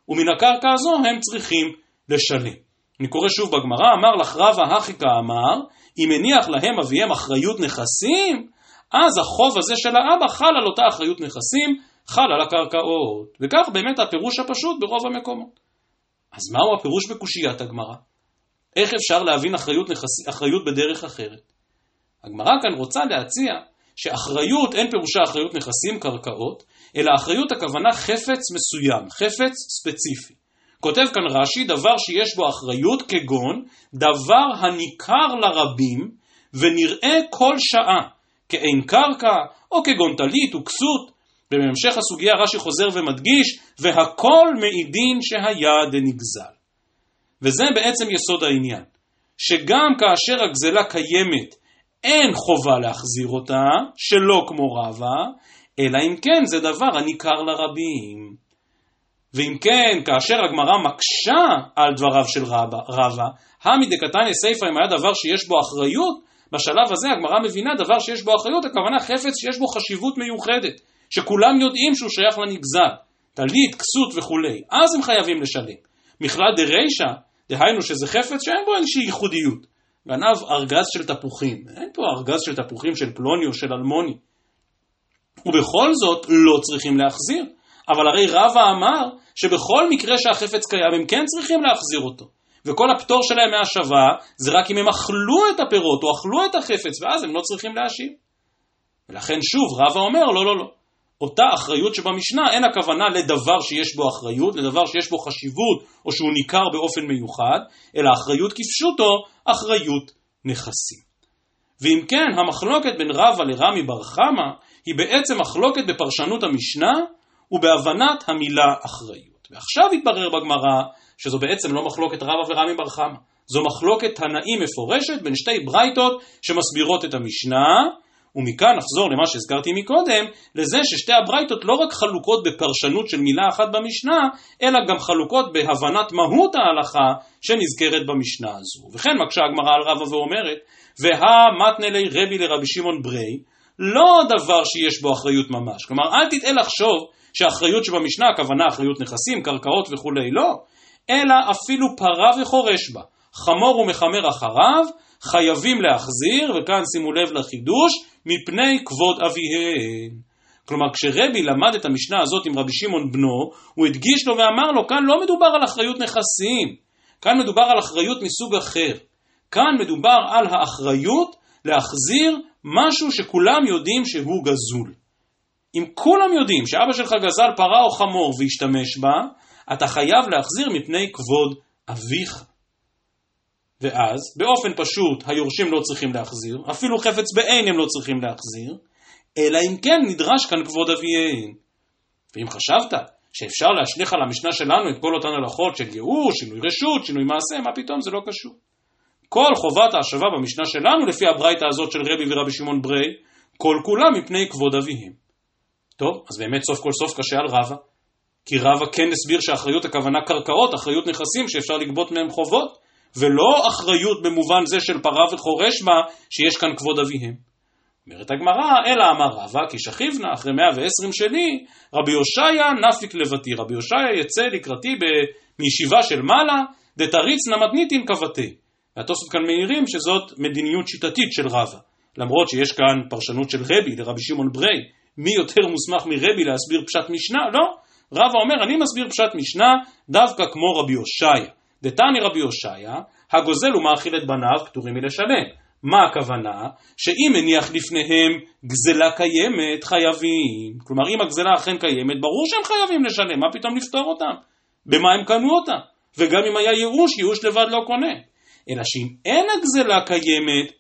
ומן הקרקע הזו הם צריכים לשלם. אני קורא שוב בגמרא, אמר לך רבא הכיקה אמר, אם הניח להם אביהם אחריות נכסים, אז החוב הזה של האבא חל על אותה אחריות נכסים, חל על הקרקעות. וכך באמת הפירוש הפשוט ברוב המקומות. אז מהו הפירוש בקושיית הגמרא? איך אפשר להבין אחריות, נכס... אחריות בדרך אחרת? הגמרא כאן רוצה להציע שאחריות אין פירושה אחריות נכסים, קרקעות, אלא אחריות הכוונה חפץ מסוים, חפץ ספציפי. כותב כאן רש"י, דבר שיש בו אחריות כגון דבר הניכר לרבים ונראה כל שעה, כאין קרקע או כגון טלית וכסות. ובהמשך הסוגיה רש"י חוזר ומדגיש, והכל מעידין שהיה דנגזל. וזה בעצם יסוד העניין, שגם כאשר הגזלה קיימת אין חובה להחזיר אותה, שלא כמו רבה, אלא אם כן זה דבר הניכר לרבים. ואם כן, כאשר הגמרא מקשה על דבריו של רבה, רבה המי דקתניא סיפא אם היה דבר שיש בו אחריות, בשלב הזה הגמרא מבינה דבר שיש בו אחריות, הכוונה חפץ שיש בו חשיבות מיוחדת, שכולם יודעים שהוא שייך לנגזל, טלית, כסות וכולי, אז הם חייבים לשלם. מכלל דרישא, דהיינו שזה חפץ שאין בו איזושהי ייחודיות. גנב ארגז של תפוחים, אין פה ארגז של תפוחים של פלוני או של אלמוני. ובכל זאת לא צריכים להחזיר. אבל הרי רבא אמר שבכל מקרה שהחפץ קיים הם כן צריכים להחזיר אותו. וכל הפטור שלהם מהשבה זה רק אם הם אכלו את הפירות או אכלו את החפץ ואז הם לא צריכים להשיב. ולכן שוב רבא אומר לא לא לא. אותה אחריות שבמשנה, אין הכוונה לדבר שיש בו אחריות, לדבר שיש בו חשיבות או שהוא ניכר באופן מיוחד, אלא אחריות כפשוטו, אחריות נכסים. ואם כן, המחלוקת בין רבא לרמי בר חמא היא בעצם מחלוקת בפרשנות המשנה ובהבנת המילה אחריות. ועכשיו התברר בגמרא שזו בעצם לא מחלוקת רבא ורמי בר חמא, זו מחלוקת תנאים מפורשת בין שתי ברייתות שמסבירות את המשנה, ומכאן נחזור למה שהזכרתי מקודם, לזה ששתי הברייתות לא רק חלוקות בפרשנות של מילה אחת במשנה, אלא גם חלוקות בהבנת מהות ההלכה שנזכרת במשנה הזו. וכן מקשה הגמרא על רבא ואומרת, והמתנלי רבי לרבי שמעון ברי, לא דבר שיש בו אחריות ממש. כלומר, אל תטעה לחשוב שהאחריות שבמשנה, הכוונה אחריות נכסים, קרקעות וכולי, לא, אלא אפילו פרה וחורש בה. חמור ומחמר אחריו, חייבים להחזיר, וכאן שימו לב לחידוש, מפני כבוד אביהם. כלומר, כשרבי למד את המשנה הזאת עם רבי שמעון בנו, הוא הדגיש לו ואמר לו, כאן לא מדובר על אחריות נכסים, כאן מדובר על אחריות מסוג אחר. כאן מדובר על האחריות להחזיר משהו שכולם יודעים שהוא גזול. אם כולם יודעים שאבא שלך גזל פרה או חמור והשתמש בה, אתה חייב להחזיר מפני כבוד אביך. ואז, באופן פשוט, היורשים לא צריכים להחזיר, אפילו חפץ בעין הם לא צריכים להחזיר, אלא אם כן נדרש כאן כבוד אביהם. ואם חשבת שאפשר להשליך על המשנה שלנו את כל אותן הלכות של ייאוש, שינוי רשות, שינוי מעשה, מה פתאום, זה לא קשור. כל חובת ההשבה במשנה שלנו, לפי הברייתא הזאת של רבי ורבי שמעון ברי, כל כולה מפני כבוד אביהם. טוב, אז באמת סוף כל סוף קשה על רבא. כי רבא כן הסביר שאחריות הכוונה קרקעות, אחריות נכסים שאפשר לגבות מהם חובות, ולא אחריות במובן זה של פרה וחורש בה, שיש כאן כבוד אביהם. אומרת הגמרא, אלא אמר רבא, כי שכיבנה אחרי 120 שני, רבי הושעיה נפיק לבתי. רבי הושעיה יצא לקראתי מישיבה של מעלה, דתריץ נמתניתין כבתי. והתוספות כאן מעירים שזאת מדיניות שיטתית של רבא. למרות שיש כאן פרשנות של רבי לרבי שמעון ברי, מי יותר מוסמך מרבי להסביר פשט משנה? לא. רבא אומר, אני מסביר פשט משנה דווקא כמו רבי הושעיה. דתני רבי הושעיה, הגוזל ומאכיל את בניו פטורים מלשלם. מה הכוונה? שאם מניח לפניהם גזלה קיימת, חייבים. כלומר, אם הגזלה אכן קיימת, ברור שהם חייבים לשלם, מה פתאום לפתור אותם? במה הם קנו אותה? וגם אם היה ייאוש, ייאוש לבד לא קונה. אלא שאם אין הגזלה קיימת,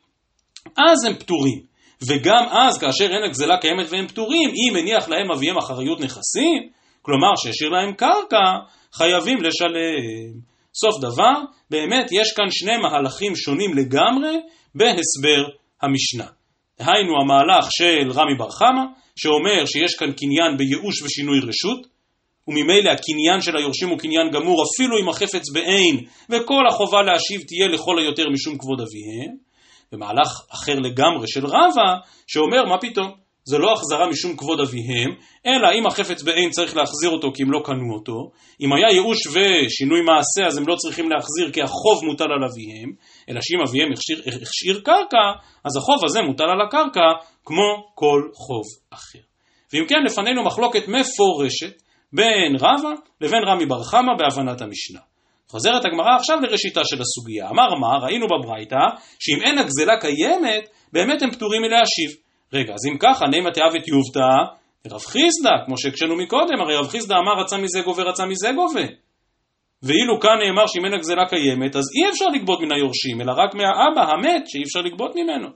אז הם פטורים. וגם אז, כאשר אין הגזלה קיימת והם פטורים, אם מניח להם אביהם אחריות נכסים, כלומר שהשאיר להם קרקע, חייבים לשלם. סוף דבר, באמת יש כאן שני מהלכים שונים לגמרי בהסבר המשנה. היינו המהלך של רמי בר חמא, שאומר שיש כאן קניין בייאוש ושינוי רשות, וממילא הקניין של היורשים הוא קניין גמור אפילו אם החפץ בעין, וכל החובה להשיב תהיה לכל היותר משום כבוד אביהם. ומהלך אחר לגמרי של רבא, שאומר מה פתאום, זה לא החזרה משום כבוד אביהם, אלא אם החפץ בעין צריך להחזיר אותו כי הם לא קנו אותו, אם היה ייאוש ושינוי מעשה אז הם לא צריכים להחזיר כי החוב מוטל על אביהם, אלא שאם אביהם הכשיר, הכשיר קרקע, אז החוב הזה מוטל על הקרקע כמו כל חוב אחר. ואם כן, לפנינו מחלוקת מפורשת בין רבא לבין רמי בר חמא בהבנת המשנה. חוזרת הגמרא עכשיו לראשיתה של הסוגיה. אמר מה, ראינו בברייתא, שאם אין הגזלה קיימת, באמת הם פטורים מלהשיב. רגע, אז אם ככה, נימא תאוות יובטא, רב חיסדא, כמו שהקשינו מקודם, הרי רב חיסדא אמר רצה מזה גובה, רצה מזה גובה. ואילו כאן נאמר שאם אין הגזלה קיימת, אז אי אפשר לגבות מן היורשים, אלא רק מהאבא המת, שאי אפשר לגבות ממנו.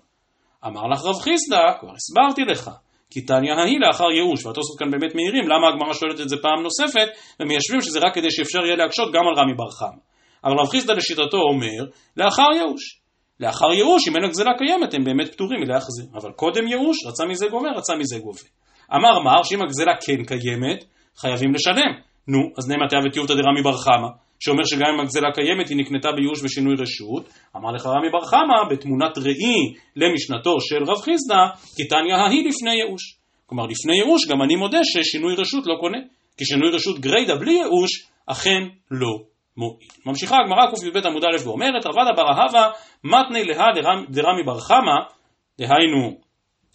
אמר לך רב חיסדא, כבר הסברתי לך, כי תניא ההיא לאחר ייאוש, והתוספות כאן באמת מעירים למה הגמרא שואלת את זה פעם נוספת, ומיישבים שזה רק כדי שאפשר יהיה להקשות גם על רמי בר חם. אבל רב חיסדא לשיטתו אומר, לאחר ייאוש. לאחר ייאוש, אם אין הגזלה קיימת, הם באמת פטורים מלהחזיר. אבל קודם ייאוש, רצה מזה גובה, רצה מזה גובה. אמר מר, שאם הגזלה כן קיימת, חייבים לשלם. נו, אז נאמר תאוות יובטא דרמי בר חמא, שאומר שגם אם הגזלה קיימת היא נקנתה בייאוש ושינוי רשות, אמר לך רמי בר חמא, בתמונת ראי למשנתו של רב חיסדא, כי תניא ההיא לפני ייאוש. כלומר, לפני ייאוש גם אני מודה ששינוי רשות לא קונה, כי שינוי רשות גריידא בלי ייאוש, אכן לא מועיל. ממשיכה הגמרא קי"ב עמוד א' ואומרת, רבדה בר אהבה מתני להא דרמי בר חמא, דהיינו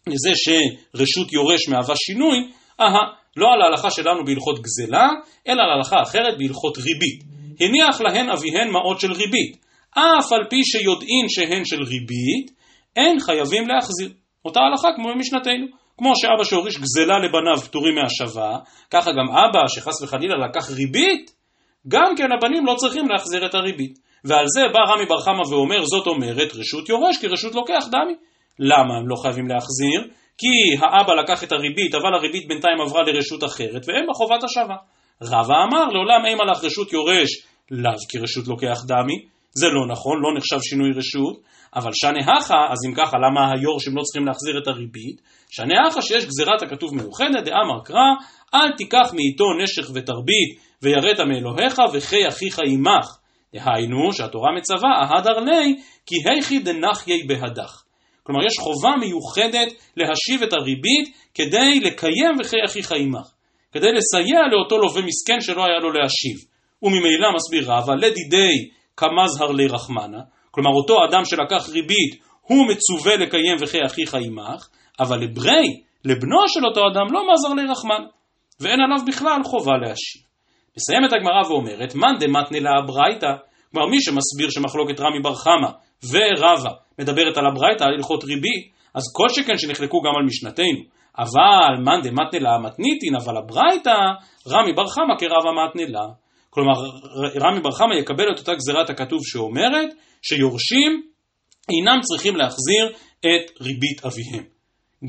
לזה שרשות יורש מהווה שינוי, אהה, לא על ההלכה שלנו בהלכות גזלה, אלא על ההלכה אחרת בהלכות ריבית. הניח להן אביהן מעות של ריבית, אף על פי שיודעין שהן של ריבית, אין חייבים להחזיר. אותה הלכה כמו במשנתנו. כמו שאבא שהוריש גזלה לבניו פטורים מהשבה, ככה גם אבא שחס וחלילה לקח ריבית, גם כן הבנים לא צריכים להחזיר את הריבית. ועל זה בא רמי בר חמא ואומר, זאת אומרת רשות יורש כי רשות לוקח דמי. למה הם לא חייבים להחזיר? כי האבא לקח את הריבית, אבל הריבית בינתיים עברה לרשות אחרת, ואין בה חובת השבה. רבא אמר, לעולם אין מלאך רשות יורש, לאו כי רשות לוקח דמי. זה לא נכון, לא נחשב שינוי רשות, אבל שנה הכה, אז אם ככה, למה היורשים לא צריכים להחזיר את הריבית? שנה הכה שיש גזירת הכתוב מאוחדת, דאמר קרא, אל תיקח מאיתו נשך ותרבית, ויראת מאלוהיך, וחי אחיך עמך. דהיינו, שהתורה מצווה, אהדר לי, כי היכי דנחי בהדך. כלומר, יש חובה מיוחדת להשיב את הריבית כדי לקיים וחי אחיך עמך. כדי לסייע לאותו לווה מסכן שלא היה לו להשיב. וממילא מסביר רבא, לדידי כמזהר לי רחמנה, כלומר אותו אדם שלקח ריבית, הוא מצווה לקיים וחי אחיך עמך, אבל לברי, לבנו של אותו אדם, לא מזהר לי רחמנה, ואין עליו בכלל חובה להשיב. מסיימת הגמרא ואומרת, מאן דמתנה לה כלומר מי שמסביר שמחלוקת רמי בר חמא ורבא מדברת על הברייתא, על הלכות ריבית, אז כל שכן שנחלקו גם על משנתנו. אבל מאן דמתנה לה מתניתין, אבל הברייתא, רמי בר חמא כרבא מתנה לה. כלומר, רמי בר חמא יקבל את אותה גזירת הכתוב שאומרת שיורשים אינם צריכים להחזיר את ריבית אביהם.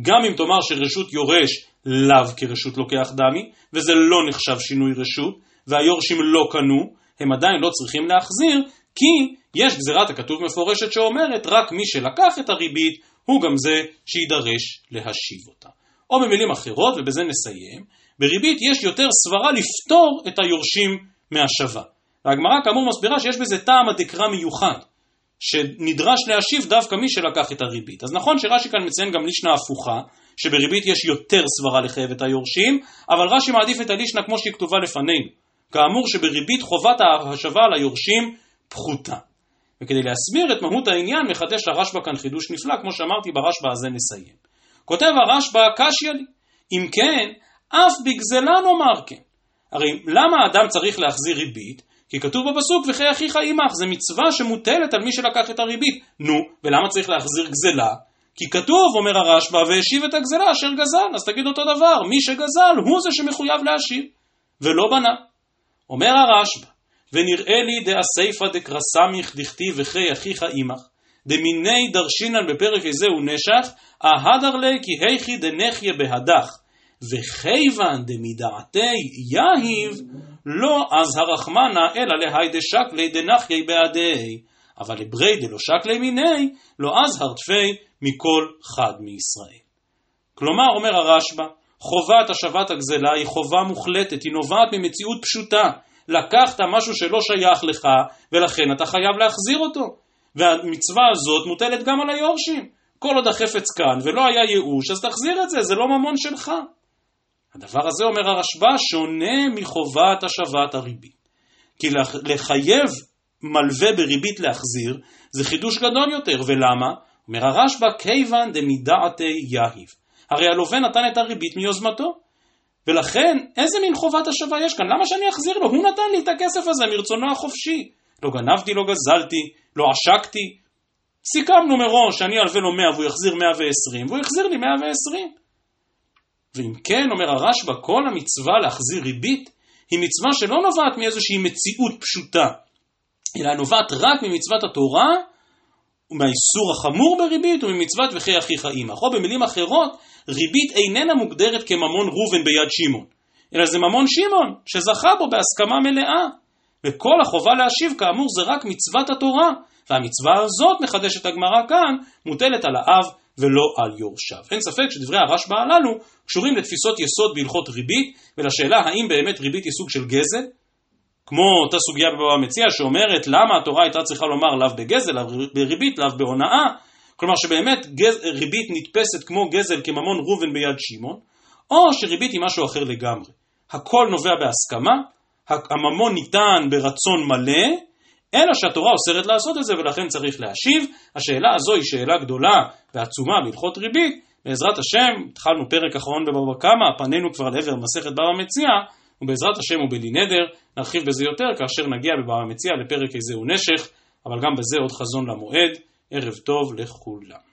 גם אם תאמר שרשות יורש לאו כרשות לוקח דמי, וזה לא נחשב שינוי רשות, והיורשים לא קנו, הם עדיין לא צריכים להחזיר, כי יש גזירת הכתוב מפורשת שאומרת רק מי שלקח את הריבית הוא גם זה שידרש להשיב אותה. או במילים אחרות, ובזה נסיים, בריבית יש יותר סברה לפתור את היורשים מהשבה. והגמרא כאמור מסבירה שיש בזה טעם הדקרא מיוחד, שנדרש להשיב דווקא מי שלקח את הריבית. אז נכון שרש"י כאן מציין גם לישנה הפוכה, שבריבית יש יותר סברה לחייב את היורשים, אבל רש"י מעדיף את הלישנה כמו שהיא כתובה לפנינו. כאמור שבריבית חובת ההשבה על היורשים פחותה. וכדי להסביר את מהות העניין מחדש הרשב"א כאן חידוש נפלא, כמו שאמרתי ברשב"א הזה נסיים. כותב הרשב"א קשיא לי, אם כן, אף בגזלה נאמר כן. הרי למה האדם צריך להחזיר ריבית? כי כתוב בפסוק וכי אחיך עמך, זה מצווה שמוטלת על מי שלקח את הריבית. נו, ולמה צריך להחזיר גזלה? כי כתוב, אומר הרשב"א, והשיב את הגזלה אשר גזל, אז תגיד אותו דבר, מי שגזל הוא זה שמחויב להשיב, ולא בנה. אומר הרשב"א, ונראה לי דאסייפא דקרא סמיך דכתיב וכי אחיך עמך, דמיני דרשינן בפרק איזה הוא נשך, אהדר לי כי היכי דנחיה בהדך, וכיוון דמדעתי יהיב, לא אז הרחמנה אלא להי דשקלי דנחיה בעדי, אבל לברי דלא שקלי מיני, לא אז הרדפי מכל חד מישראל. כלומר, אומר הרשב"א, חובת השבת הגזלה היא חובה מוחלטת, היא נובעת ממציאות פשוטה. לקחת משהו שלא שייך לך, ולכן אתה חייב להחזיר אותו. והמצווה הזאת מוטלת גם על היורשים. כל עוד החפץ כאן ולא היה ייאוש, אז תחזיר את זה, זה לא ממון שלך. הדבר הזה, אומר הרשב"א, שונה מחובת השבת הריבית. כי לחייב מלווה בריבית להחזיר, זה חידוש גדול יותר, ולמה? אומר הרשב"א, כיוון דמידעתי יהיב. הרי הלווה נתן את הריבית מיוזמתו. ולכן, איזה מין חובת השבה יש כאן? למה שאני אחזיר לו? הוא נתן לי את הכסף הזה מרצונו החופשי. לא גנבתי, לא גזלתי, לא עשקתי. סיכמנו מראש שאני אלווה לו 100 והוא יחזיר 120, והוא יחזיר לי 120. ואם כן, אומר הרשב"א, כל המצווה להחזיר ריבית היא מצווה שלא נובעת מאיזושהי מציאות פשוטה, אלא נובעת רק ממצוות התורה ומהאיסור החמור בריבית וממצוות וכי אחיך עמך. או במילים אחרות, ריבית איננה מוגדרת כממון ראובן ביד שמעון, אלא זה ממון שמעון שזכה בו בהסכמה מלאה. וכל החובה להשיב כאמור זה רק מצוות התורה, והמצווה הזאת, מחדשת הגמרא כאן, מוטלת על האב ולא על יורשיו. אין ספק שדברי הרשב"א הללו קשורים לתפיסות יסוד בהלכות ריבית, ולשאלה האם באמת ריבית היא סוג של גזל, כמו אותה סוגיה בבבא מציע שאומרת למה התורה הייתה צריכה לומר לאו בגזל, לאו בריבית, לאו בהונאה, כלומר שבאמת גז, ריבית נתפסת כמו גזל כממון ראובן ביד שמעון, או שריבית היא משהו אחר לגמרי. הכל נובע בהסכמה, הממון ניתן ברצון מלא, אלא שהתורה אוסרת לעשות את זה ולכן צריך להשיב. השאלה הזו היא שאלה גדולה ועצומה בהלכות ריבית. בעזרת השם, התחלנו פרק אחרון בבבא קמא, פנינו כבר לעבר מסכת בבא מציע, ובעזרת השם ובלי נדר, נרחיב בזה יותר כאשר נגיע בבבא מציע לפרק איזה הוא נשך, אבל גם בזה עוד חזון למועד. ערב טוב לכולם.